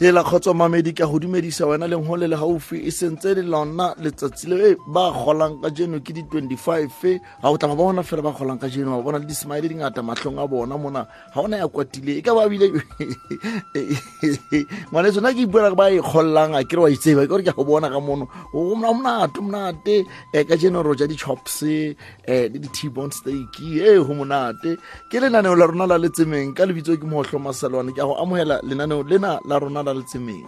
hela kgotso mamedi ka go dumedisa wena leng go le le gaufi e sentse le lona letsatsi le eh, ba golang ka jeno ke di 25 ga eh, o tla ba bona fela ba golang ka jeno ba bona le di dingata matlhong a bona mona ga ona ya kwatile e ka ba bile ngwane tsona ke ipuela ba e kgollang a kere wa itseba ke gore ke go bona ka mono o monate monate um ka jeno ro ja di-chops um le di-tbon stake e go monate ke lenaneo la rona la letsemeng ka lebitso ke mootlhomasalwane ke a go amogela lenaneo lena la rona la to me.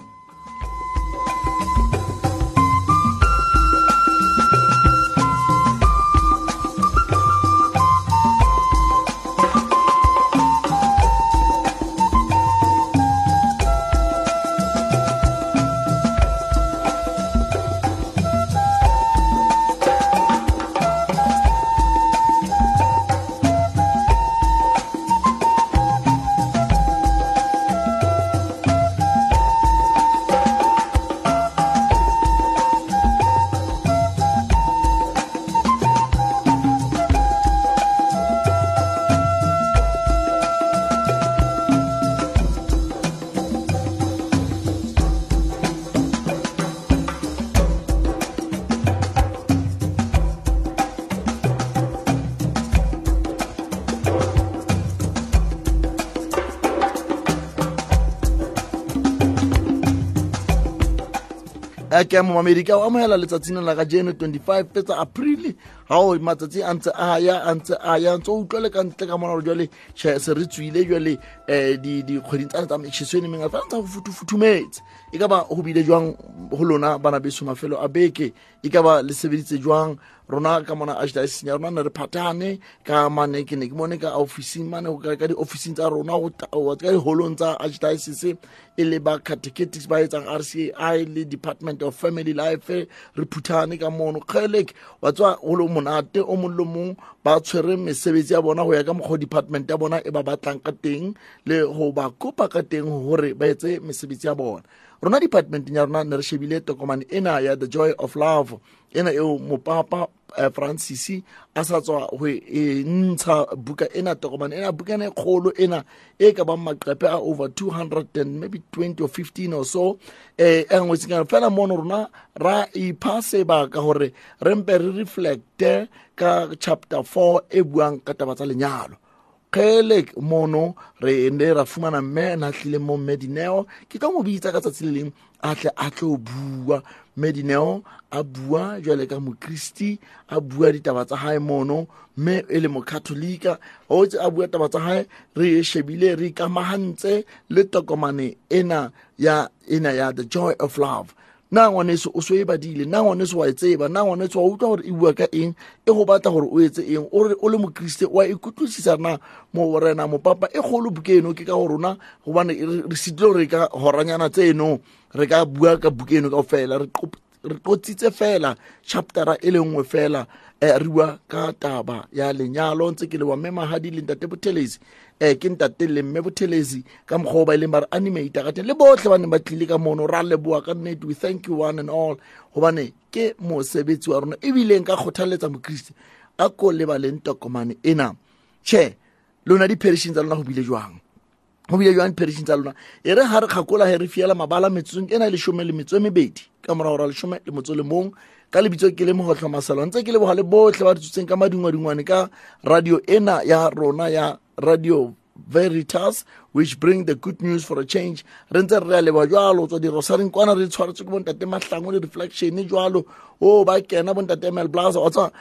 a eh, ke mo america o amogela letsatsing la ga jeno 25 fetsa april ga o matsatsi a a ya a a ya ntse o utlwele ka ntle ka mona gore jwale se re tswile jwale um eh, dikgweding tsane tsa mešhesweni mengwe fa ntse go futhufuthumetse e ka ba go bile jwang go lona bana beso mafelo a beke e ka ba le sebeditse jwang rona ka mona asdaeseng ya rona ne re phathane ka mane ke ne ke mone ka officing mane ka di-officing tsa rona ka diholong tsa asdaesis e le ba catechetics ba etsang rcai le department of family life re phuthane ka mono kgeleke wa tswa go le monate o mong le mong ba tshwere mesebetsi ya bona go ya ka mokgwa department ya bona e ba batlang ka teng le go ba kopa ka teng gore ba etse mesebetsi ya bona rona departmenteng ya rona ne re shebile tokomane ena ya the joy of love ena eo mopapa uh, francis a sa tswa go e ntsha buka ena tokomane ena buka ena e kgolo ena e ka bang maqepe a over 200 and maybe twenty or fifteen or so e eh, eh, ngwetseng yana fela mono rona ra ipha sebaka gore re mpe re reflecte ka chapter four e buang ka taba tsa lenyalo kgele mono re ne ra fumana mme na tlile mo medineo ke ka mo bitsa ka tsatsi le leng a tle a tlo bua medineo a bua jwale ka mokristi a bua ditaba tsa gae mono mme e le mokatholika otse a bua taba tsa gae re e shebile re ikamagantse le tokomane ena ya ena ya the joy of love na ngwane se o so e badile na ngwane se wa e tseba na ngwane se wa utlwa gore e bua ka eng e go batla gore o etse eng ore o le mokriste wa ikutlwisisa na morena mopapa e kgolo buke eno ke ka go rona gobane re setile re ka goranyana tseno re ka bua ka buke eno kao fela re tlotsitse fela chaptera e le nngwe fela eh, re bua ka taba ya lenyalo ntse ke le wa memagadi le ntate bothelesi eh ke ntate le mme bothelezi ka mokgwa ba e leng ba re animator ka le botlhe ba neng ba tlile ka mono ra leboa ka nnete we thank you one and all gobane ke mosebetsi wa rona ebileng ka kgothaletsa mokriste a ko lebaleng tokomane ena che lona di-perishing tsa lona go bile jwang go bile jwang perishing tsa lona e re ga re kgakola ge re fiela mabala metsong e na le lesome le metso e mebedi ka morago ra lesome le motso le mong ka lebitso ke le mogotlho masalo ntse ke leboga le botlhe ba re tsotseng ka madungwadingwane ka radio ena ya rona ya radio veritas which bring the good news for a change re ntse re leba jwalo tswa dirosareng kwana re tshwaretswe ke bontate mahlango le reflection jwalo o oh, ba kena bontate ml blasa otsa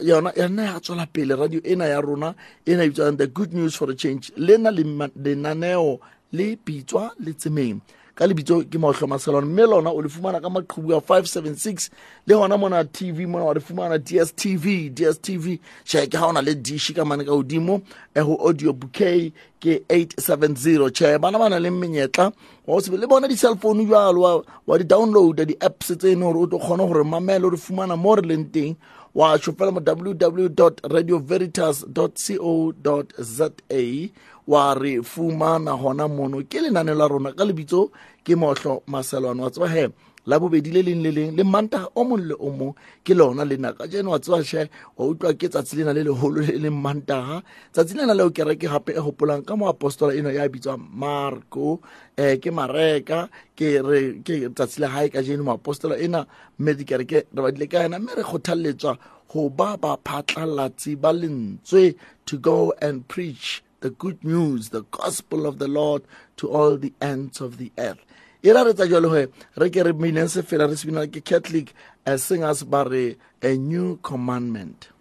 yona yona ya tswela pele radio ena ya rona ena bitswang the good news for a change lena lenaneo le bitswa Letsemeng ka lebitso ke maotlhoma salon mme lona o le fumana ka maqhubu a 576 le gona mona tv mona wa le fumana dstv dstv check ga o na le dish ka mane ka godimo e eh, go audio bouquet ke 870 che bana ba na le menyetla wa se le bona di-cellphone jalo wa, wa di-downloada di-apps tseno gore o tlo kgone gore mamele o re fumana mo re leng teng wa shofela mo www radio veritas co za wa re fumana hona mono ke lenane la rona ka lebitso ke mohlo maselwane wa tseba he la bobedi le leng le leng le manta o mong le o mong ke lona lenaka jeno wa tseba she wa utlwa ke tsatsi lena le legolo le leng mantaga tsatsi lena leo kereke gape e gopolang ka mo apostola eno ya bitswa marko um ke mareka ke re ke tsatsi la gae ka jeno moapostola ena mme dikereke re badile ka ena mme re kgothalletswa go ba baphatlalatsi ba lentswe to go and preach the good news, the gospel of the Lord to all the ends of the earth. e ra re tsa jalo ge re ke re mmeineng sefela re sebina ke catholic singers ba re a new commandment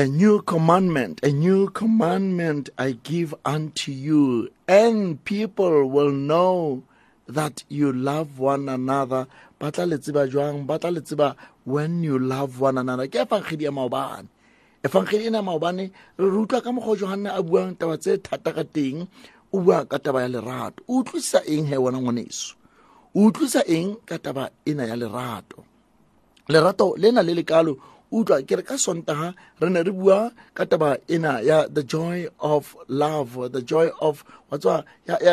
A new commandment, a new commandment I give unto you, and people will know that you love one another. Batla letseba jwang, batla letseba when you love one another. Ke evangeli ya maobane. Evangeli ena maobane re rutwa ka mokgwa Johanna a buang taba tse thata ka teng, o bua ka taba ya lerato. O utlwisa eng he wona ngwaneso? O utlwisa eng ka taba ena ya lerato? Lerato lena le lekalo utlwa ke re ka sontaga re ne re bua ka taba ena ya the joy of love the joy of wa tswa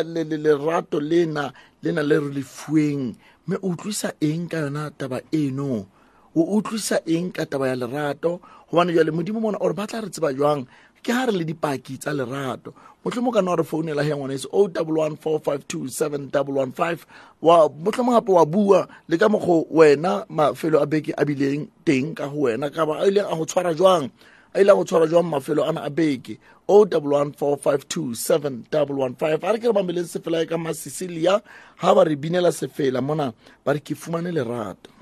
lerato lena lena le re lefueng mme o utlwisa eng ka yona taba eno o utlwisa eng ka taba ya lerato gobane jale modimo mona ore ba tla re tseba jwang ke ha re le dipaki tsa lerato motlhomo kana re founela he oh seven ese 0114527115 wa motlhomo gape wa bua le ka mokgo wena mafelo a beke a bileng teng ka go wena ka ba a ile a go tshwara jwang a ile a go tshwara jwang mafelo ana a beke 0114527115 a re ke re mameleng sefela e ka masicilia ha ba re binela sefela mona ba re ke fumane lerato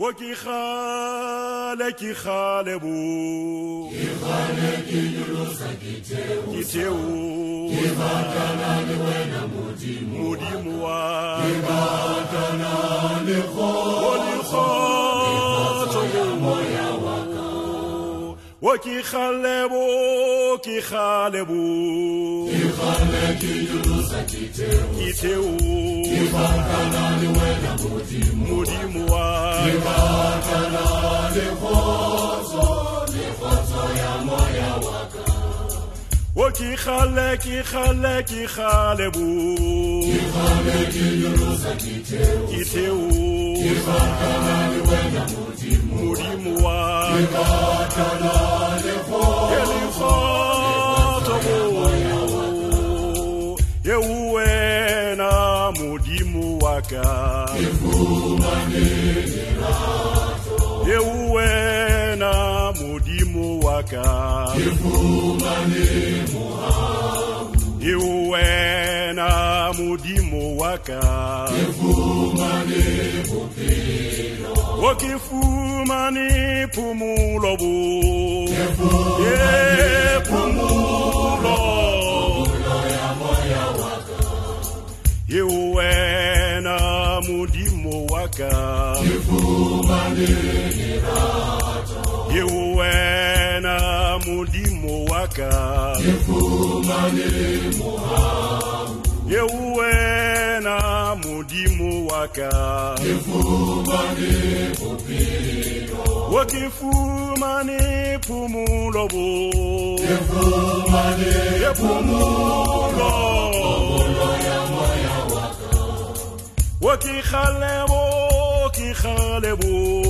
وكخال كخال بو كخال كيلوسا كيتيو كيتيو كباكنا لوين موديمو موديمو كباكنا لخو لخو وكيخلبو كيخلبو كيخلكي يوسا كيتيو كيتيو كيخلكنا لوينا موديمو موديمو كيخلكنا لفوزو Okikhale oh, kikhale kikhale bu Kikhale kinyuruza kiteu Kiteu Kikhakalale wena mudimu Mudimu wa Kikhakalale ho Keliho Tobu Yewu wena mudimu waka Kifumane Africa. Ifumane muhamu. Iwe na mudimo waka. Ifumane mupilo. Wakifumane pumulo bu. Ifumane pumulo. Pumulo ya moya waka. Iwe na mudimo waka. Ifumane hirato. Iwe na molimo waka efumane mohangu yewuwe na molimo waka efumane bopedo wakifumane pumulobo efumane pumulo pumulo ya moya waka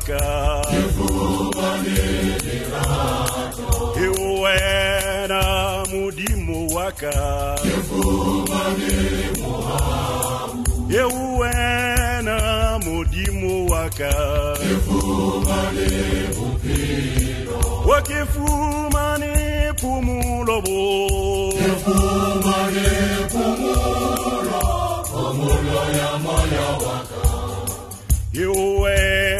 baraka iwe na mudimu waka iwe na mudimu waka wakifumane kumulobo kefumane kumulo kumulo ya moyo waka iwe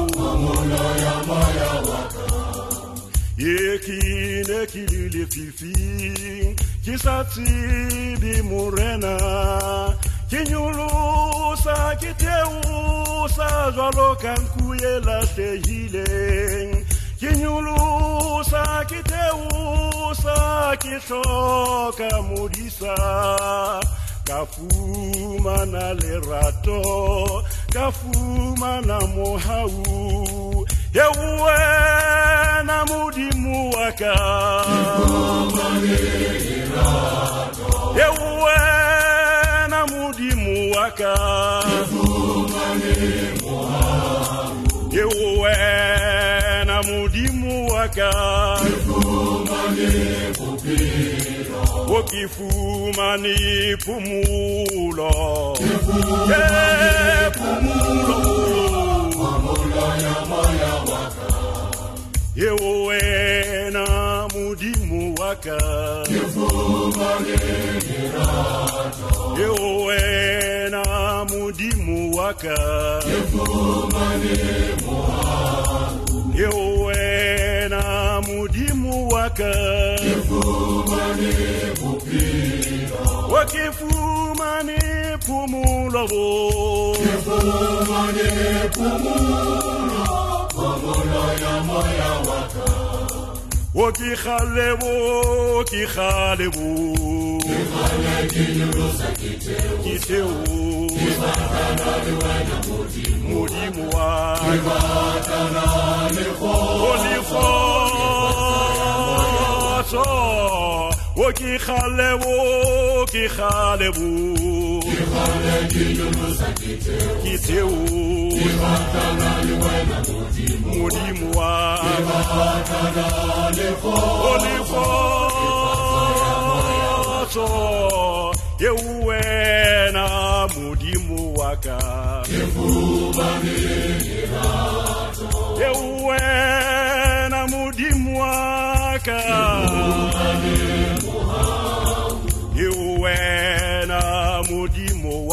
Yekine kilili fifi Kisati di murena Kinyulusa kiteusa Zwalo kankuyela tehile Kinyulusa kiteusa Kishoka murisa Kafuma na lerato Kafuma na mohau Yewe baraka yewe na mudimu waka yewe na mudi mudimu waka okifumani pumulo ye pumulo ya waka. yewe na mudimu waka yewe na mudimu waka yewe na mudimu waka wakifumane pumulobo Kifumane pumulo Pumulo ya moya waka o ke kgalebo ke kgalebo ke theo modimo wa o lekgotso o ke kgalebo ke kgalebo kiteu modimo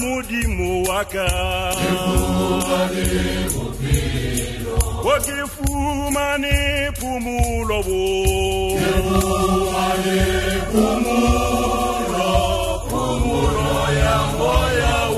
mudimu waka Kifuma ni pumulo bo Kifuma ni pumulo Pumulo ya mboya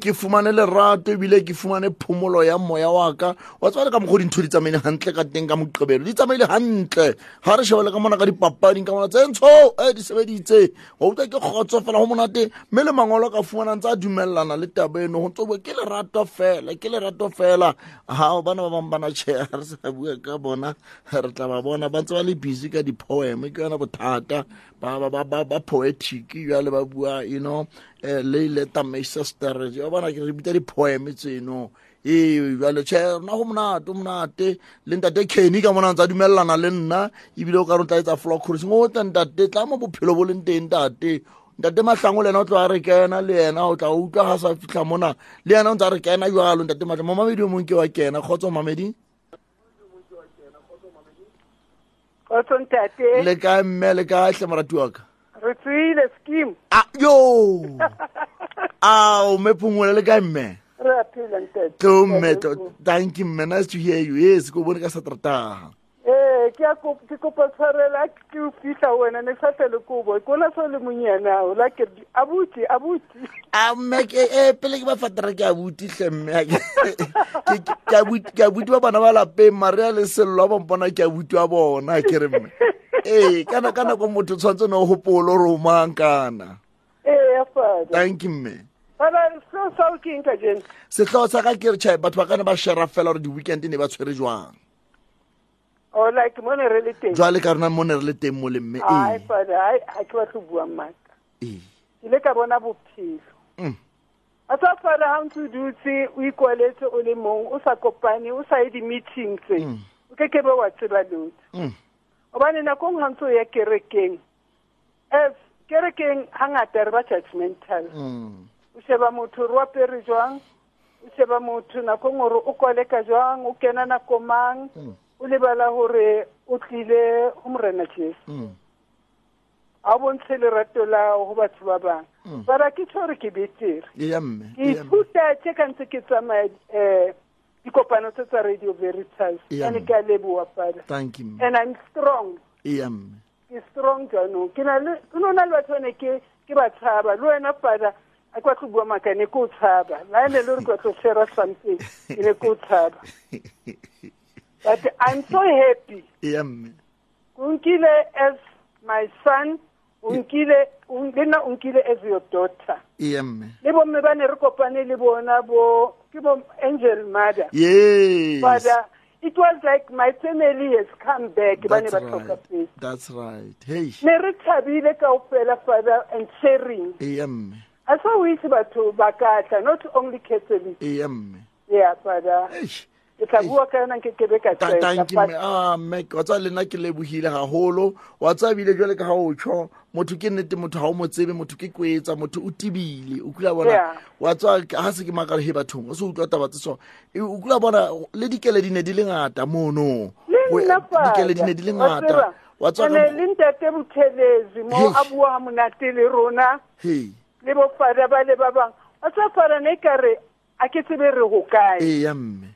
ke fumane lerato ebile ke fumane phomolo ya moya wa ka wa tswa le ka mokgwa dintho di tsamaile hantle ka teng ka moqebelo di tsamaile hantle ga re shebele ka mona ka dipapading ka mona tsentsho e eh, di sebeditse wa utlwa ke kgotso fela go monate mme le mangolo ka fumanang tsa dumelelana le taba eno go ntse boe ke lerato fela ke lerato fela ga bana ba bangwe bana chea re sa bua ka bona re tla ba bona ba ntse ba le busy ka di ke yona bothata ba poetic jale ba bua you know ლეილა და მეისას და რეჟიოვანა გრიბიტერი პოემიცი ნუ ი ვალე ჩე ნაუმნა დუმნა ტე ლენდა დე ქენი გამონა ზადუმელანა ლენნა იბილო კარონ ტაი ცა ფლოქურის მოტან და დე ტამო ფილო ბოლენ დე ნდა ტე და დემა სამოლენ ოთო არიკენა ლენა ოთა უკა ჰასა ფიქამონა ლენა ნდა რკენა იალუნ და დემა მომა ვიდიო მონკი ვაკენა ხოცო მამედი ხოცო ტატე ლეკა მელეკა ასე მარატუაკა re tswile scheme a yo o me phumula le kae mme re a phela ntate tlo mme thank you mme nice to hear you yes go bona ka sa trataga ee eh, ke kopa tshwarela ke fitlha wena ne satele kobo kola sa le monyana o lake abuti abuti amme ah, eh, pele ke ba fatera ke abuti tlemme ke abuti ba bona ba lapeng marea le sello a bompona ke abuti wa bona ke re mme ee eh, ka nako motho tshwanetse ne o gopolo ro omang kana thank you mme setlhoo sa ka ke re chae batho ba kane ba shera fela gore di-weekend ne ba tshwere jwang o oh, like mo ne re le teng jwale ka rona mo ne re le teng mo le mme ee ga ke batlo buang maaka ee ke le ka bona bophelo mm. a sa fela ga ntse o dutse o ikwaletse o le mong o sa kopane o sa ye di-meeting tse mm. o ke ke be wa tseba lotse mm. obane nako e ngwe ga ntse o ya kerekeng f kerekeng ga ngata re ba judgmental o sheba motho re apere jwang o sheba motho nako e ngwe ore o koleka jwang o kena nako mang o lebala gore o tlile go morena jesu mm. a bontshe lerato la go batho ba bangwe mm. bara ke gore ke betere e e ke ithuta tse ka ntse ke tsamaya um dikopano tse tsa radio veritas e ane ke a leboa fada and i'm strong ke strong jaanong ke no na le batho bane ke ba tshaba le wena fada a ke tlo bua makane ke o tshaba laene le gore ke batlo shera something ke ne ke o tshaba But I'm so happy. Yeah. Unkile as my son, unkile lena unkile as your daughter. Yeah. Le bomme ba ne re kopane le bona bo ke angel mother. Yes. Father, uh, it was like my family has come back ba ne ba tlhoka place. That's right. Hey. Ne re thabile kaofela father and sharing. Yeah. I saw we batho ba katla not only Catholic. Yeah. Yeah, father. Hey. ke ah, mme wa tsa lena ke lebogile gagolo wa tsa bile jwale ka ha o tsho motho ke nnete motho ga o mo tsebe motho ke kwetsa motho o tibile o kula bona wa tsa ha se ke makare he bathong o se utlwa taba tse so e, o kula bona le dikele di ne di le ngata mono dikele di ne di le ngata wa le ntate buthelezi mo a bua monate le rona le bofada ba le ba bang wa tsa fara ne kare a ke tsebe re ho kae ee mme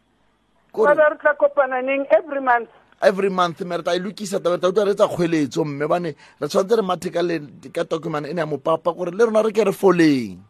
Ora ditza kopana ning every month every month merita ilukisa e ta ber ta uta retsa mme bane retsontere matikala dika ina mopapa, ore lero na re foleng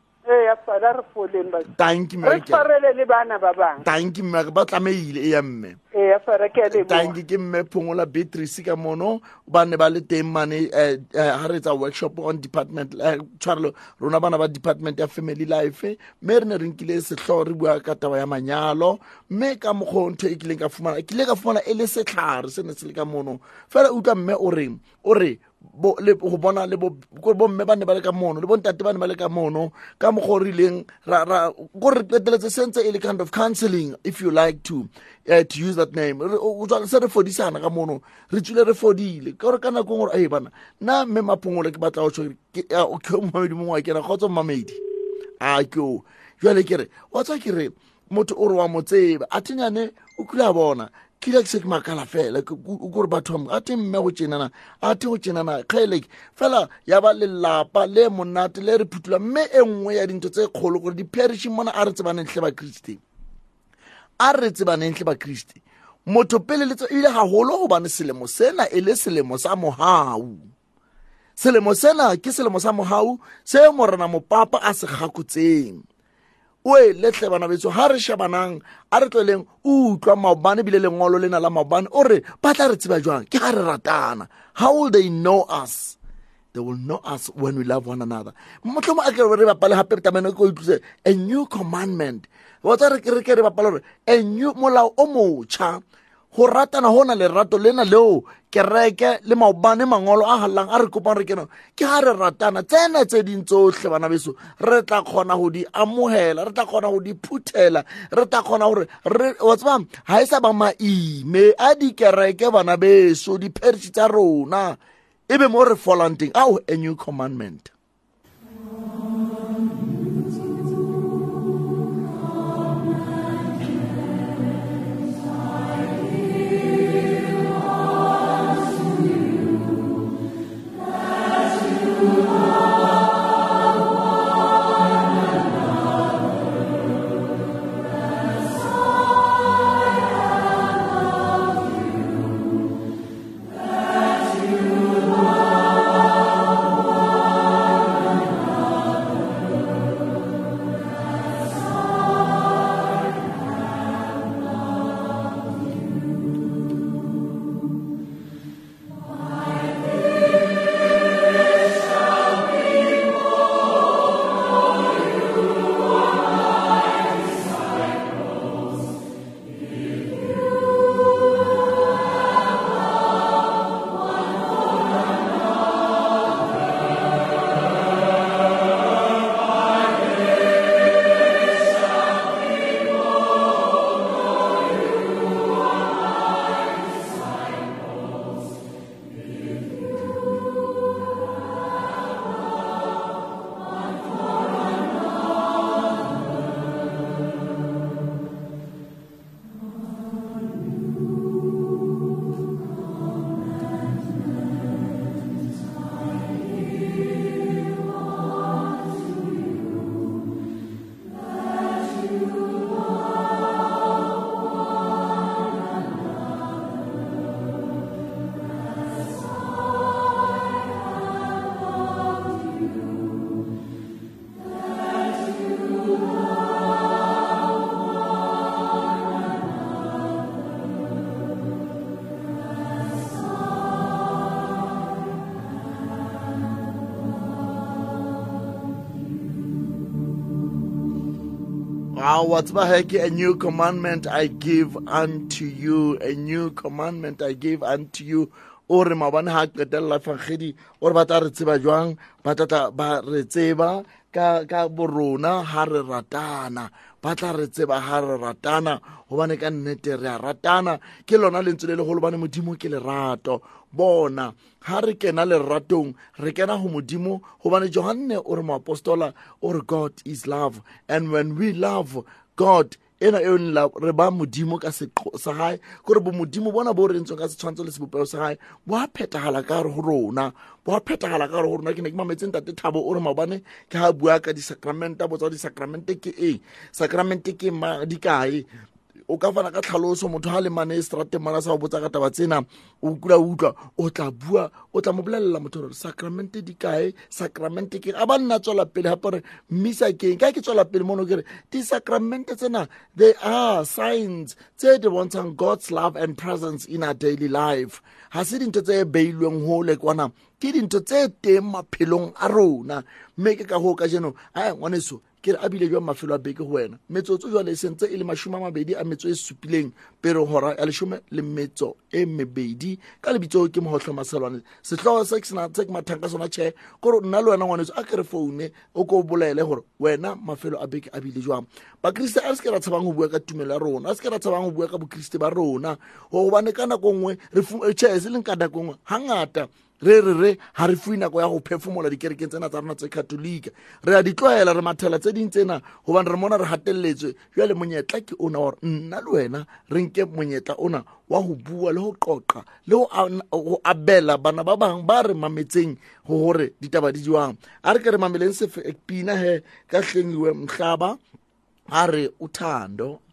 ya fada re foleng batanki re tshwarele le bana ba bangwe tanki mmake ba tlameile e ya mme eya fara ke a tanki ke mme phongola beatrice ka mono ba ne ba le teng mane ga eh, eh, re tsa workshop on department eh, tshwarelo rona bana ba department ya family life mme re ne re nkile setlhogo re bua ka taba ya manyalo mme ka mokgwa ntho e kileng ka fumana kile ka fumana e le setlhare se ne se le ka mono fela utlwa mme o reng o re go bona bomme ba ne ba le ka mono le bontate ba ne ba le ka mono ka mokgwa o rileng kore re peteletse sentse e le kind of counseling if you like to uh, to use that name se re fodisana ka mono re tswile re fodile kore ka nako e ngwe gore ee bana nna mme maphongole ke batla go tshwakeo mamedi mongwe wa kena kgotsa mamedi a ke jale kere watswa kere motho o re wa motseba a thenyane o kule a bona ke ile ke se ke makala fela kore batho ba a te mme go tsenana a te go tsenana kgeleke e fela ya ba lelapa le monate le re phutula mme e nngwe ya dintho tse kgolo gore di-parishi mona a re tsebanentle bakriste a re tsebanentle bakriste motho pele le ile gagolo gobane selemo sena e le selemo sa mogau selemo sena ke selemo sa mogau se morena mopapa a se gakotseng o e letle bana betso ha re shebanang a re tleleng o utlwa maobane bile lengolo lena la maobane o re ba tla re tseba jwang ke ha re ratana how will they know us they will know us when we love one another motlhomo a kere bapale gape tamane ke o itluse a new commandment botsa re kere ke re bapale gore a new molao o motšha go ratana go na lerato lena leo kereke le maobane mangolo a galelang a re kopang re keno ke ga re ratana tsena tse ding tsotlhe bana beso re tla kgona go di amogela re tla kgona go di phuthela re tla kgona gore wa tseba ga e sa ba maime a dikereke bana beso dipherisi tsa rona e be mo re folang teng ao a new commandment oh. Now, a new commandment I give unto you, a new commandment I give unto you. o re maabane ga a qetelela fangedi re tseba jwang ba ba re tseba ka borona ga re ratana ba tla re tseba ha re ratana gobane ka nnete re a ratana ke lona lentswe le legolo bane modimo ke lerato bona ha re kena leratong re kena go modimo gobane johanne o re moapostola o re god is love and when we love god ena e la re ba modimo ka sa gae gore bo modimo bona bo re ntseng ka setshwantse le sebopeo sa gae bo a phetagala ka gore go rona bo a phetagala ka gore go rona ke ne ke mametseng tate thabo o re maobane ke ga bua ka disacramenta botsa disacramente ke eng sacramente ke ma di kae o ka fana ka tlhaloso motho ga le mane strate mana sa o botsa ka taba tsena o kula o utlwa o tla bua o tla mo bolelela motho gore sacramente di kae sacramente ke a ba nna tswela pele gape gore mmisa keng ka ke tswela pele mono kere di-sacramente tsena they are signs tse di bontshang god's love and presence in a daily life ga se dintho tse beilweng gole kwana ke dintho tse teng maphelong a rona mme ke ka goo ka jeno a ngwaneso ke re a bile jwa mafelo a beke go wena metsotso jwa lesentse e, e le masome a mabedi a metso e supileng pere gora ya lesome le metso e mebedi ka lebitso ke mogotlho maselwane setlhogo se ke senatse ke mathang ka sona chair gore nna le wena ngwanetso a kere foune o ko bolaele gore wena mafelo a beke a bile jwang bakriste a re seke ra tshabang go bua ka tumelo ya rona a seke ra tshabang go bua ka bokriste ba rona gogobane ka nako e nngwe re chair se leng ka nako e nngwe ga ngata re re re ha re fui nako ya go phefomola dikerekeng tsena tsa rona tse katolika re a di tlwaela re mathela tse ding tsena gobane re mona re gateleletswe jale monyetla ke ona gore nna le wena re nke monyetla ona wa go bua le go qoqa le go abela bana ba bangwe ba re mametseng go gore ditaba di diwang a re ke re mameleng sepina he ka hlengiwe mhlaba a re uthando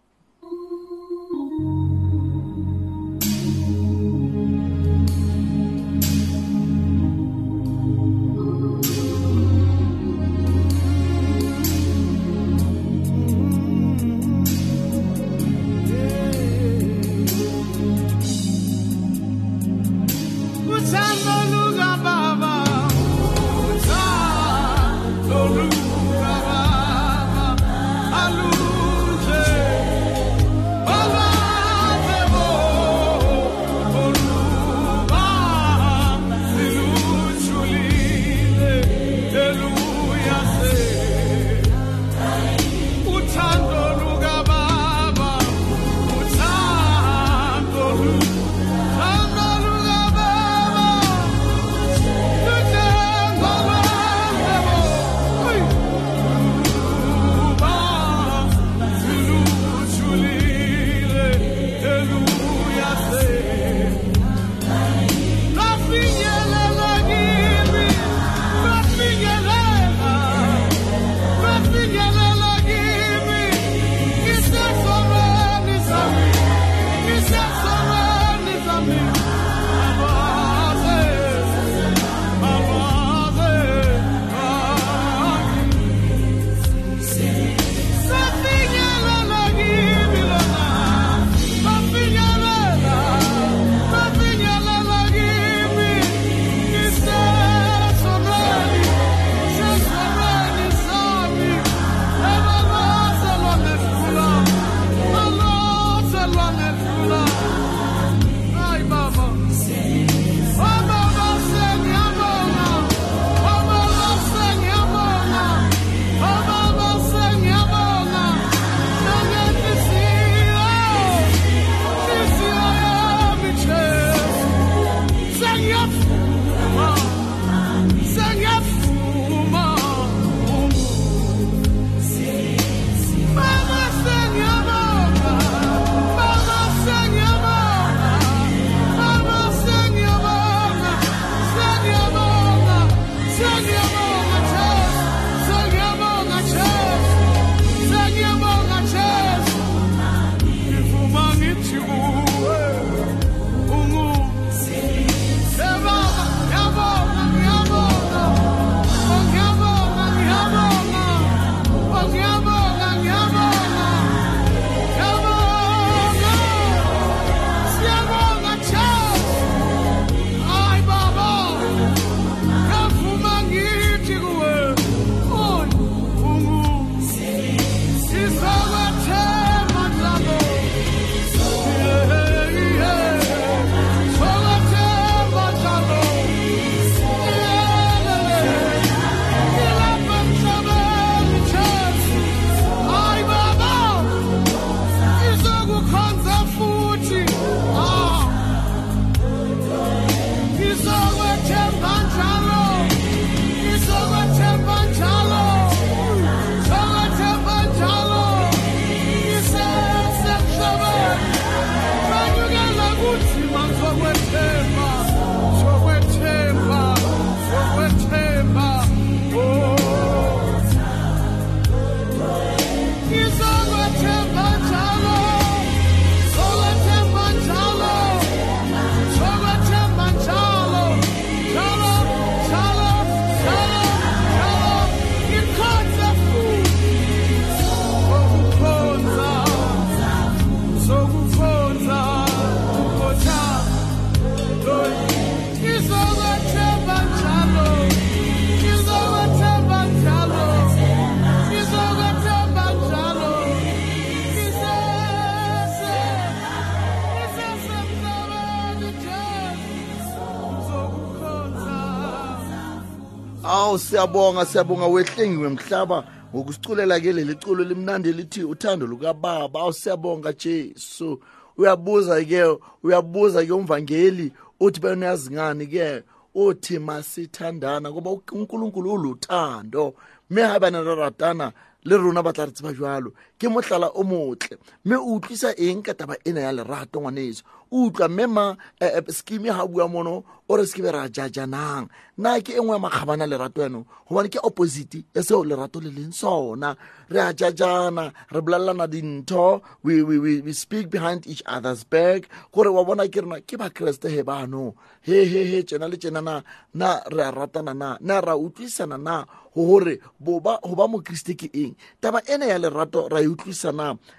hawu siyabonga siyabonga wehlengiwe mhlaba ngokusiculela ke leli culo limnandi lithi uthando lukababa awu siyabonga jesu uyabuza ke uyabuza ke umvangeli uthi benayazi ngani ke uthi masithandana ngoba unkulunkulu uluthando mme ga bana re ratana le rona ba tla re tseba jalo ke motlala o motle mme o utlwisa eng ka taba ena ya lerato ngwaneso o utlwa mme ma eh, scheme ha bua mono o re sekebe ra jajanang na ke engwe ya makgabana lerato yanong gobane ke opposite e seo lerato le leng sona re a jajana re bolalelana dintho we, we, we, we speak behind each other's back gore wa bona ke rena ke bakeresete he bano he he he tsena le tsena na na re a ratana na na re a utlwisana na gore go ba mokriste ke eng taba ene ya lerato ra e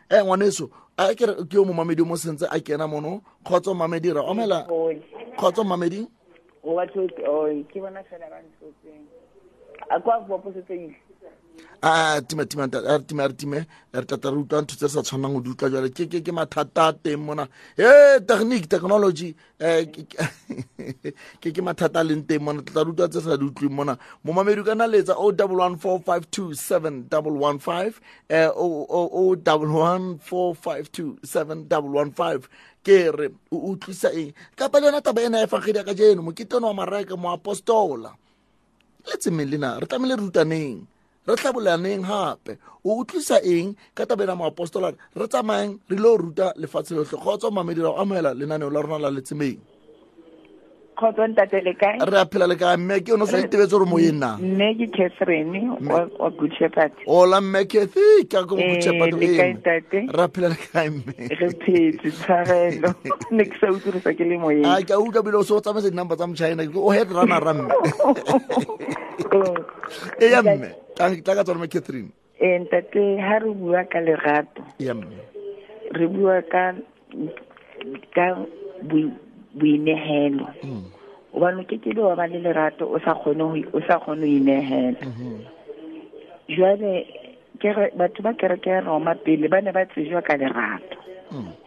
E waneso, ake yo mou mamedi monsente ake na mouno? Koto mamedi ra ome la? Koto mamedi? Ou wache wote oye, ki wana chanara nisote. Akwa fwaposete yisi. a ah, timetime ah, ah, re tata re utlwa ntho tse re sa tshwanang go di utlwa jale ke ke mathata a teng mona e technique technology eh, ke ke mathata a leng teng mona tata re utlwa tse sa di utlweng mona momamedi ka na letsa o oh double one four five two seven double one five eh, o double oh one four five two seven double one five ke re o utlwisa eng kapa le yona taba ena e fagedi ya ka jeno moketeno wa mareke moapostola le tsemeng lena re tlamehile re rutaneng re tla bolaneng gape o utlwisa eng ka tabeng ya moapostolana re tsamayeng re lo ruta lefatshe lotlhe kgotsa mamedi ra o amogela lenaneo la rona la letsemeng khotso ntate le kae re a phela le kae mme ke yone o sa itebetse gore moyeng na mme ke catherine wa good shepherd ola mme cathy ke a ko good eh, shepherd le kae ntate re a phela le kae mme re phetse tshwarelo ne ke sa utlwirisa ke le moyeng a ka a utlwa bile o se o tsamaya dinumber tsa mochina o head runner ra mme e ya mme tla ka tsone mme catherine ee eh, ntate ha re bua ka lerato re bua ka ka boinehelo gobane hmm. o kekele wa ba le lerato o sa kgone go inehela hmm, hmm. jale batho ba kereke ya roma pele ba ne ba tsejwa ka lerato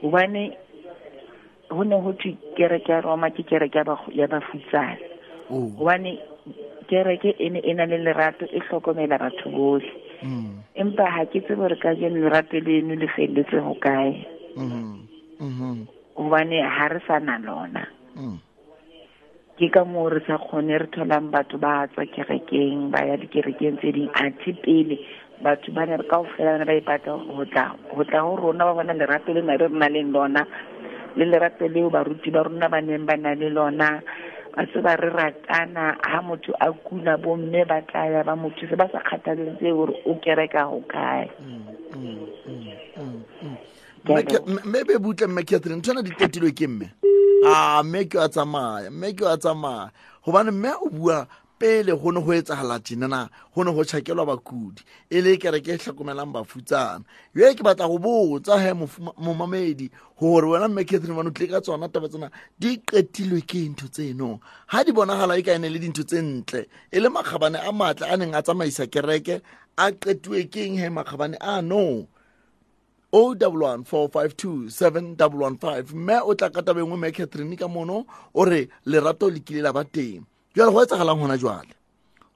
gobane go ne go thwe kereke ya roma ke kereke ya bafutsane gobane oh. kereke e ne e na le lerato e tlhokomela batho botlhe empa ga ke tse gore ka jeno lerato leno le feleletse go kae gobane ga re sana lona mm. ke ka moo re sa kgone re tholang batho ba tswa kerekeng ba ya dikerekeng tse dingwe athe pele batho ba ne re kao fela bane ba ipata go tla go rona ba bona lerato le nare re na leng lona le lerato leo baruti ba rona ba neng ba na le lona ba se ba re ratana ga motho a kuna bo mme ba tlaya ba mothuse ba sa kgathaletse gore o kereka go kae mm. mme be butle mme catherine tshwana di tetilwe ke mme a ah, mme ke a tsamaya mme ke a tsamaya gobane mme o bua pele go ne go etsagala tenana go ne go tšhakelwa bakudi e le kereke e tlhokomelang bafutsana yo e ke batla go botsa he momamedi gore wena mme catherine bane o tlile ka tsona taba tsena di qetilwe ke ntho tseno ga di bonagala e ka ene le dintho tse ntle e le makgabane a maatle a neng a tsamaisa kereke a qetiwe ke eng he makgabane a no 011452715 mme o tla ka tabeng we macatrine ka mono o re lerato le kile la ba teng jwale go etsagalang gona jwale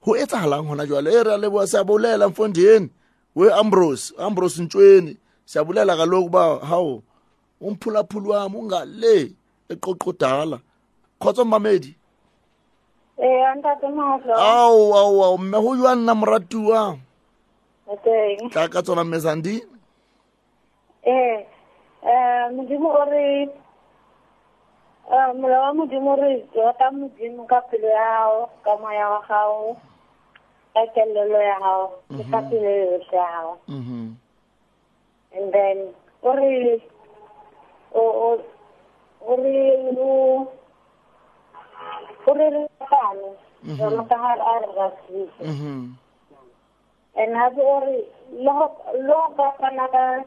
go etsagalang gona jwale e re a leboa se a bolelang fondieni we ambrose ambrose ntshweni siyabulela kaloku uba hawu umphulaphuli wami ungale eqoqodala khotsa mmamedi awu awu awu mme go jwa nna moratiwa tla ka tsona mmezandini Eh, eh modimo o re eh, molao wa modimo re rata modimo ka pelo mhm. mhm. and then o re o re o re ratane jalo ka gare and gape o re le mhm.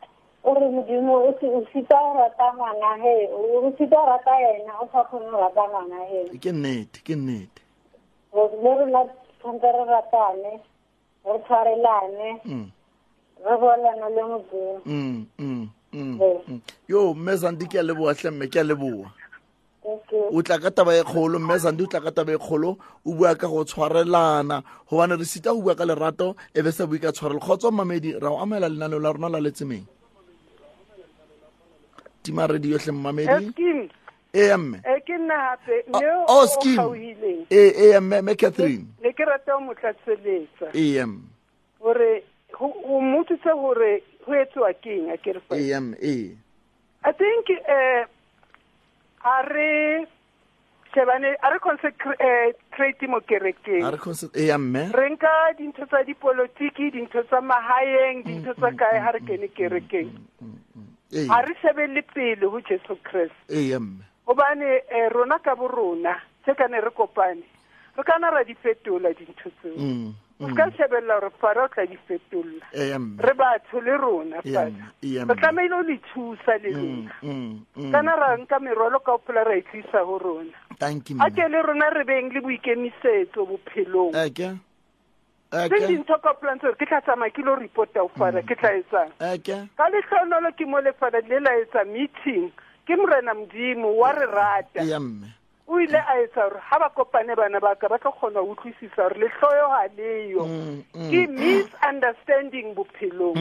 ორმოდიმო უცითარა თამანა ჰე უცითარა თაენა უცახონურა თამანა ჰე იკენეთ იკენეთ ვოზმერულა თანდერა თანე ორფარელანე რბოლანა ლომუგი მ მ მ ჰო მეზანდიკე ლებოა შემეკე ლებოა o tla ka taba e kgolo mme sande o tla ka taba e kgolo o bua ka go tshwarelana gobane re sita go bua ka lerato e be sa bue ka tshwarelo kgotsa mamedi ra o amela lenaneo la rona la letsemeng tima radio hle mmamedi ee eh, eh, mme eh, ke nna hape ah, oh, o kgaohileng ee ee mme mme catherine ne ke rata ho mo tlatseletsa ee mme hore ho mmotsitse hore ho etsuwa keng a ke re fa ee mme ee i think eh a shebane a re consecrate mo kerekeng ee mme re nka dintho tsa dipolotiki dintho tsa mahaeng mm, dintho tsa mm, kae mm, ha re kene kerekeng ga re shebelle pele go Jesu Kriste eya mme eh, rona ka bo rona tse kane re kopane re kana ra di fetola dintho tseo o mm, mm. ka shebella gore fara o tla di fetolla re batho le rona fata re tlamehile o le thusa le mm, rona kana ra nka merwalo ka phela ra e tlisa ho rona a ke le rona re beng le boikemisetso bophelong tse dintho ka plantsore ke tla tsamaya ke lo reporta ofana mm. ke tla etsang ka letlhonolo ke mo lefana le la etsa meeting ke morena modimo wa re rata o ile a etsa gore ga ba kopane bana ba ka ba tlo kgona go utlwisisa gore letlhoyo ga leyo mm, mm, ke misunderstanding bophelong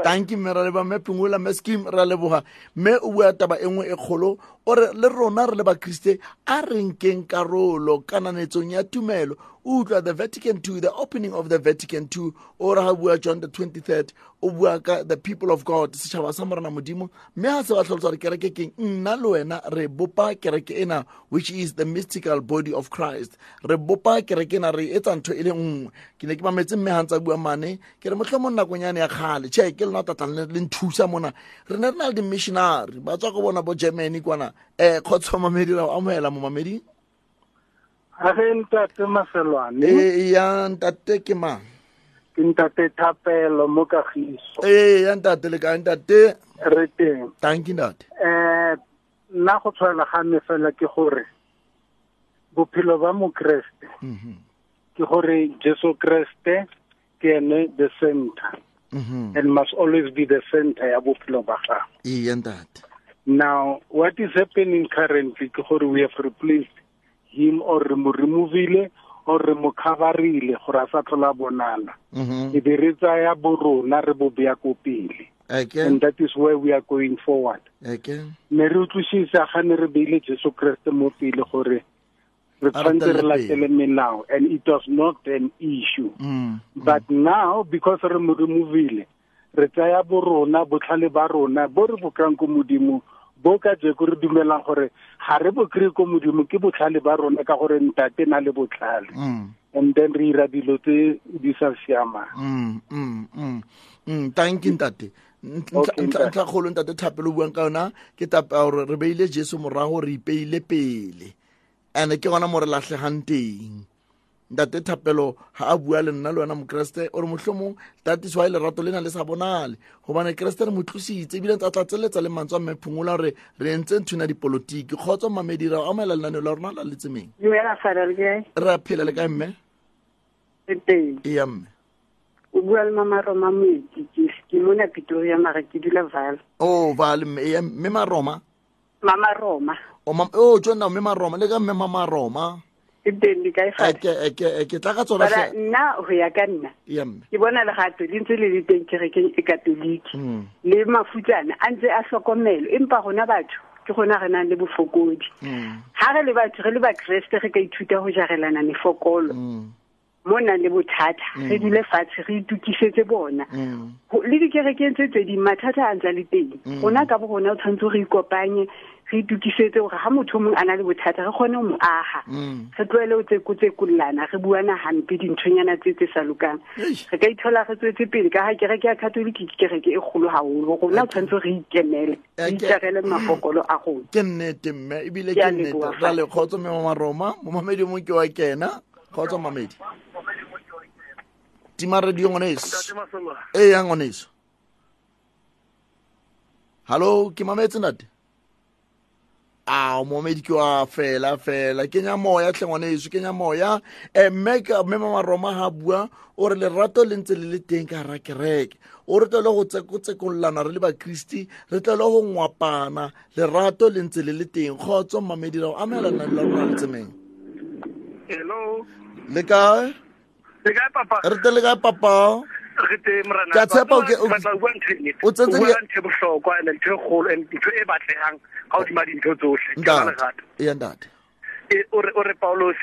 tanki mme ra leba mme pingola mme scheme ra leboga mme o bua taba e nngwe e kgolo ore le rona re le bakriste a renkeng karolo kananetsong ya tumelo o tla the vatican ii the opening of the vatican ii o re ga bua john the 23rd o bua ka the people of god setšhaba sa morena modimo mme ga se ba tlhalosa gore kereke keng nna le wena re bopa kereke ena which is the mystical body of christ re bopa kereke ena re etsa ntho e le nngwe ke ne ke mametse mme ga ntsa bua mane ke re motlho mo nakong yane ya kgale che ke lena tatlang le nthusa mona re ne re na le di-missionary ba tswa go bona bo germany kwana um eh, kgotsa mamedi ra o mo mameding a ntate mafelwane e ya ntate ke mang ke ntate thapelo mo kagiso e ya ntate le ka ntate re teng thank you ntate eh nna go tshwana ga me fela ke gore bophelo ba mokreste mhm. ke gore jesu kreste ke ene the center -hmm. and must always be the center ya bophelo ba gago e ya ntate now what is happening currently ke gore we have replaced him or re mo removile or re mo coverile gore a sa tlhola bonala mm-hmm. e be re tsaya borona re bo beya ko pele and that is where we are going forward ne re utlwisisa ga ne re beile jesu kreste mo pele gore re tshwanetse re latele melao and it was not an issue mm, mm. but mm. now because re mo removile re tsaya borona botlhale ba rona bo re bokang ko modimo bo ka jeko re dumelang gore ga re bo kry ko modimo ke botlhale ba rona ka gore ntate na le botlhale and then re 'ira dilo tse di sa siamang thank you ntate ntla kgolo ntate thapelo buang ka yona ke tapa gore re beile jesu morago re ipeile pele and ke gona mo re latlhegang teng ntate thapelo ga a bua le nna le wena mokeresete ore motlhomong tatiswa e lerato le na le sa bonale gobane keresete re mo tlositse ebile tsa tla tseletsa le mantswe a mmephengola gore re ntse nthwena dipolotiki kgotsa mmamedira o amela lenaneo la rona la letsemeng re a phela le ka mme eya mme o bua le mamaroma moeti ke mona pitoria mara ke dula vale o oh, vale mme maroma mamaroma o oh, oh, tsonna mme maroma le ka mme mamaroma e teng di kae tla ka tsona nna ho ya ka nna ke bona legato le ntse le le teng kerekeng e katoliki hmm. le mafutsana a ntse a tlhokomelo empa rona batho ke gona re nang le bofokodi ga hmm. re le batho re le bakreste re ka ithuta go jarelana mefokolo hmm. mo nang le bothata re dule fatshe re itukisetse bona le dikerekeng tse tse ding mathata a ntse le teng rona ka bo rona o tshwanetse re ikopanye se itukisetse gore ga motho mongwe a na le bothata re kgone mo aga mm. re tloele o tsekotsekololana re buana gampe dinthonyana tse tse sa lokang re ka ithola re tswetse pele ka ga kereke ya catholiki ke kereke e kgolo gaolo rona o tshwanetse re ikemele re itjarele mafokolo a gona ke nnete mme ebile ke nnete ra lekgotso mme mo maroma momamedi mo ke wa kena kgotso mamedi tima radio ngwaneso ee ya ngwaneso hallo ke mametse nate a momedi ke wa fela fela kenya moya tlhengwane eso kenya moya mme mmema maroma ga bua o re lerato le ntse le le teng ka gara kereke o re tlele go tsekololana re le bakristi re tlele go ngwapana lerato le ntse le le teng kgotso mmamedi rago amela nna lela rona letsemeng hello le kae re tele kae papa ka tshepa o tsentse bohlokwa and ntho e kgolo and ntho e batlehang ga odima dintho tsotlhe ntate e, o re paulos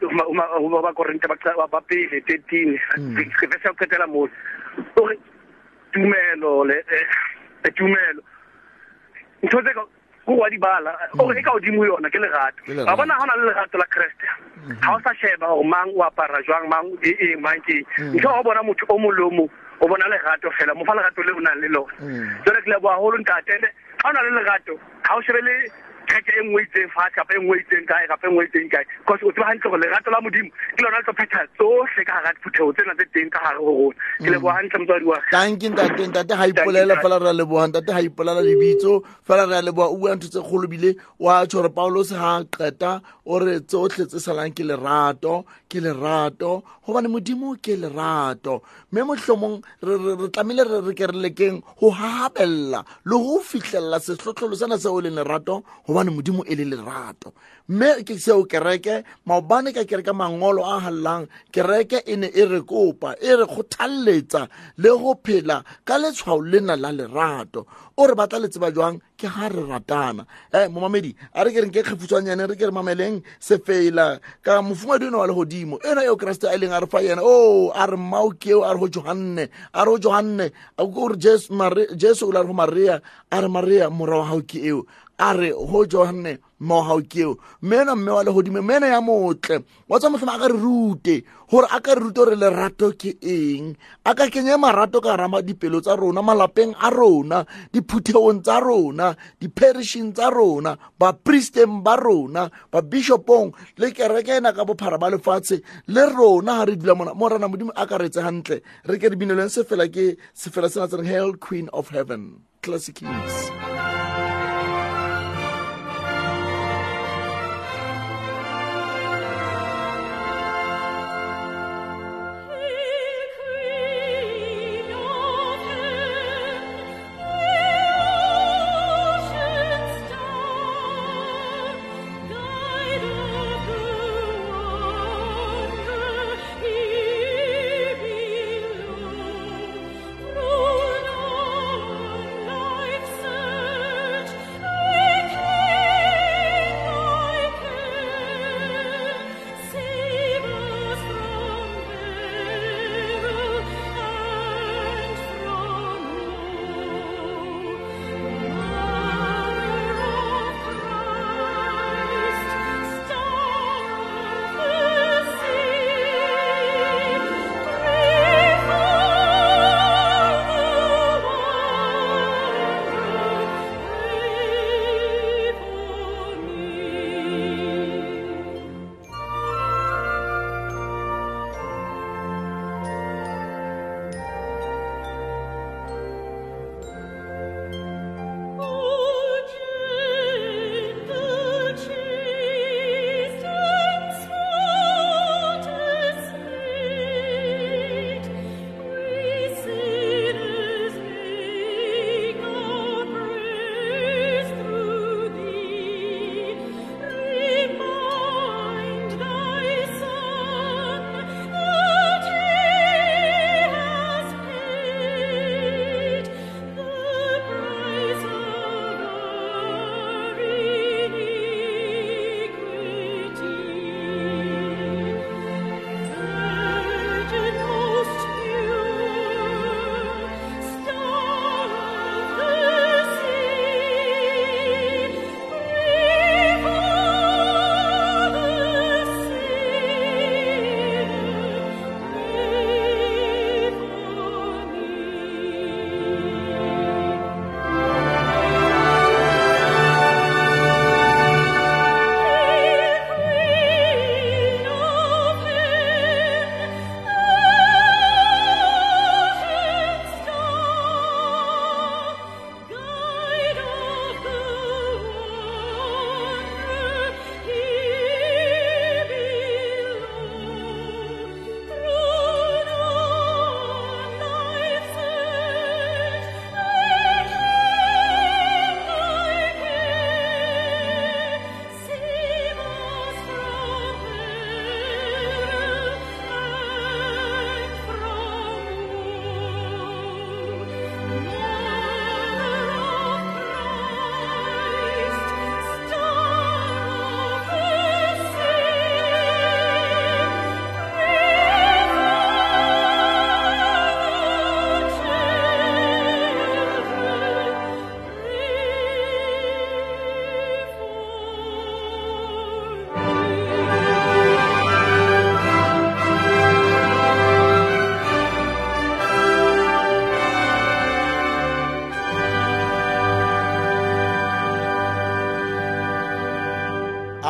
go pele thirteen verse hmm. ya qetela mose o re tumelo eh, tumelo ntho tse go wa di bala mm. o e ka odimo yona ke legato ba bona gona le legato la kreste ga mm-hmm. o sa sheba o mang o apara jwang mang e e mang ke mm. ntho o bona motho o molomo o bona legato fela mo fa legato le o nang le lona mm. jole ke leboa golo ntatele ga o na le legato ga o shebele track e nngwe e itseng fa kapa e nngwe e itseng kae kapa e nngwe e itseng kae because o tseba hantle gore lerato la modimo ke lona le tlo phetha tsohle ka gara diphuthego tsena tse teng ka gare go rona ke leboga hantle motswadi wa tanke ntate ntate ga ipolela fela re a leboga ntate ga ipolela lebitso fela re a leboga o bua ntho tse kgolobile wa tsho gore paulos ga qeta o re tsotlhe tse salang ke lerato ke lerato gobane modimo ke lerato mme motlhomong re tlamehile re re go gabelela le go fitlhelela setlhotlholo sena seo le lerato goba gobane modimo e le lerato mme ke seo kereke maobane ka kereka mangolo a halang kereke e ne e re kopa e re thalletsa le go phela ka letshwao lena la lerato o re batla letseba jwang ke ha re ratana um momamedi a re kereng ke kgefutswanyane re ke re mameleng sefela ka mofumadi eno wa wa godimo ena eo keresete a e leng a re fa yena o a re mmao keo a re go johanne a re go johanne a jesu o le a re go marea a re marea wa gao ke eo a re go jone mogao keo mena mme wa legodimo mena ya motle wa tsa motlhomo a ka re rute gore a ka re rute gore lerato ke eng a ka kenye marato ka rama dipelo tsa rona malapeng a rona diphutheong tsa rona di perishin tsa rona bapriesteng ba rona babishopong le kereke ena ka bophara ba lefatshe le rona ga re dula mona morana modimo a ka retse gantle re ke re binelweng sefela ke sefela sena tsereng hail queen of heaven classic kings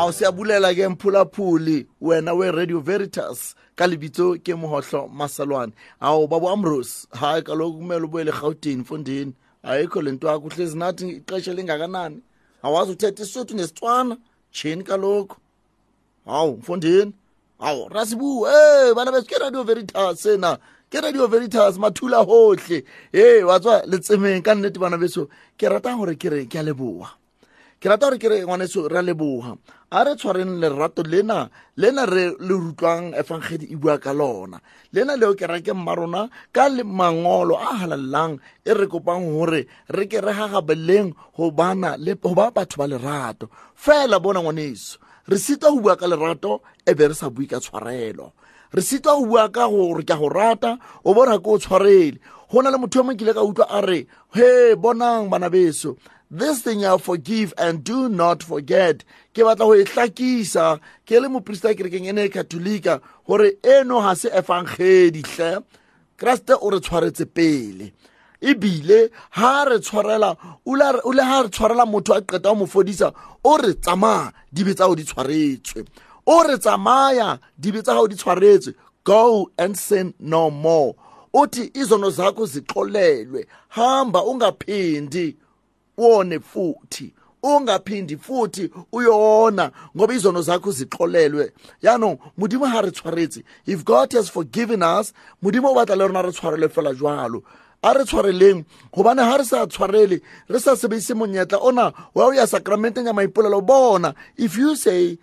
hawu siyabulela-ke mphulaphuli wena we-radio veritas ka lebitso ke mohohlo masalwane hawu babo ambrose hayi kaloku kumele ubuyele erhawutini mfundini ayikho le nto yakho uhlezi nathi ixesha lingakanani awazi uthetha isuthu nesitswana tshini kaloku hawu mfundini hawu rasibu e bana beso ke radio veritas ena ke radio veritas mathula hohle e wa tswa letsemeng ka nnete bana beso ke rata gore kere ke a leboa ke rata gore kere ngwaneso re a leboga a re tshwareng lerato lena lena re le rutlwang evangedi e bua ka lona lena leo ke reke mma rona ka le mangolo a halalelang e re kopang gore re ke re gagabeleng go bana le go ba batho ba lerato fela bona ngwaneso re sita go bua ka lerato e be re sa bue ka tshwarelo re sita go bua ka gore ke a go rata o bona ke o tshwarele go na le motho yo e mo kile ka utlwa a re he bonang bana beso this thing ya forgive and do not forget ke batla go e tlakisa ke le moporista kerekeng e ne e katolika gore eno ga se efangeditlhe keresete o re tshwaretse pele ebile ha re tshwarela o le ha re tshwarela motho a qeta go mo fodisa o re tsamaya dibe tsa go di tshwaretswe o re tsamaya dibe tsa gago di tshwaretswe go and sin no more uthi izono zakho zixolelwe hamba ungaphindi wone futhi ungaphindi futhi uyona ngoba izono zakho zixolelwe yaanong modimo ga re tshwaretse if god has forgiven us modimo o batla le rona re tshwarelwe fela jalo a re tshwareleng gobane ga re sa tshwarele re sa sebedise monyetla ona wa o ya sacramenteng ya maipolelo bona if you say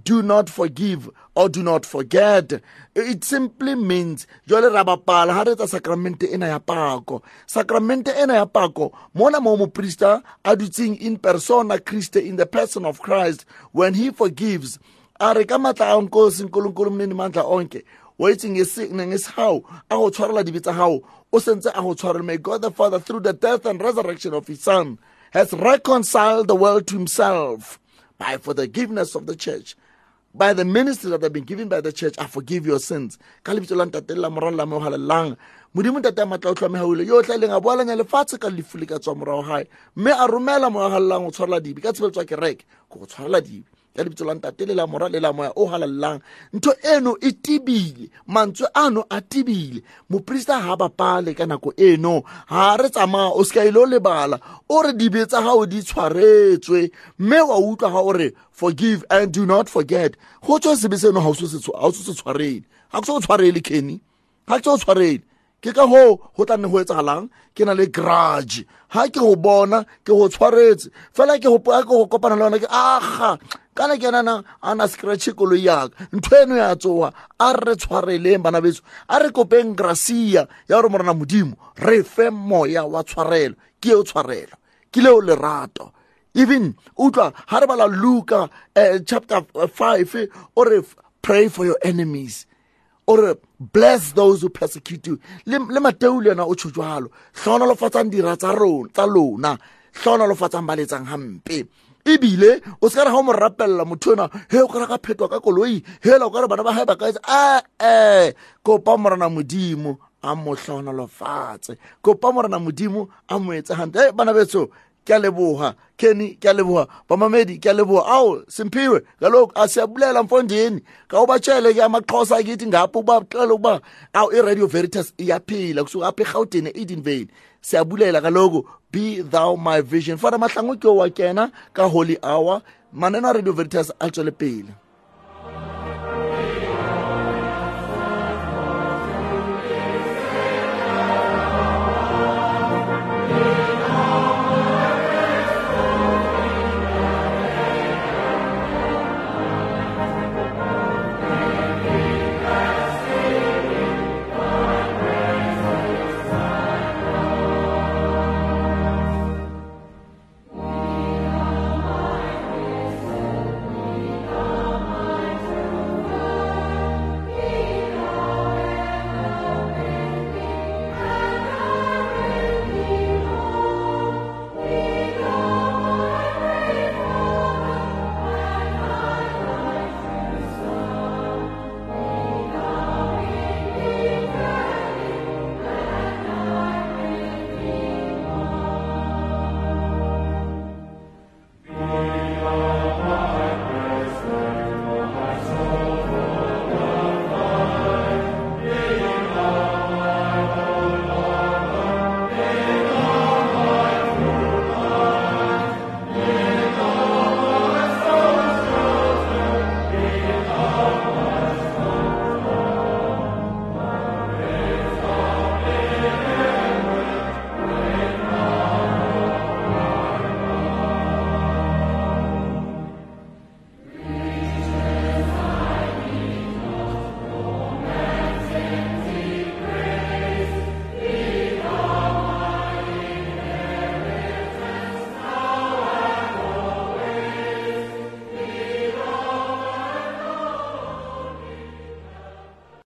do not forgive or do not forget. It simply means jole rabapala ha re tsa sacrament ena ya pako. Sacrament ena ya pako mona mo moprista a dutsing in persona Christe in the person of Christ when he forgives. A re ka matla a nkosi nkulunkulu mnini mandla onke. Wa is ngesihawu a go tshwarela dibe tsa gago o sentse a go tshwarela may god the father through the death and resurrection of his son has reconciled the world to himself by forgiveness of the church by the ministry that have been given by the church i forgive your sins modimo matla o yo o a boalanya lefatshe ka ka tswa morago gae mme a romela go tshwarela dibe ka tshebeletswa kereke go tshwarela dibe ya lebitso la ntate le la mora le la moya o halallang ntho eno e tibile mantswe ano a tibile moporista ha bapale ka nako eno ha re tsamaya o seka ile o lebala o re dibe tsa gago di tshwaretswe mme wa utlwa ga ore forgive and do not forget go tswa sebe seno ga o se tshwarele ga ke se o tshwarele kenny ga ke se o tshwarele ke ka ho ho tla nne ho etsahalang ke na le grudge ha ke ho bona ke ho tshwaretse fela ke ho ke ho kopana le yona ke aga kana ke nana a na scratch koloi yaka ntho eno ya tsoga a re tshwareleng bana betso a re kopeng gracia ya gore morana modimo re fe moya wa tshwarelo ke eo tshwarelo ke leo lerato even utlwa ha re bala luka uh, chapter 5 o re pray for your enemies or uh, bless those who persecute you le mateu le yena o tsho jalo tlhonolofatsang dira tsa lona tlhonolofatsang baletsang gampe ebile o se ka re ga o mo rapelela motho ona he o kare ka phetwa ka koloi hela o kare bana ba gae ba kaetsa ee eh, eh, kopa morana modimo a mo tlhonolofatse kopa morana modimo a mo etse gampe bana betso ke a leboha kenny ke a leboha bamamedi ke a leboha awu simphiwe ngalokhu asiyabulela mfondini kawubatshele ke amaxhosa akithi ngapho ubaxele ukuba awu iradio veritas iyaphila kusuka apha erhawudini e-eden vale siyabulela kaloku be thou my vision fana mahlangu ke wa kena ka holy hour maneno a radio veritas a tswele pele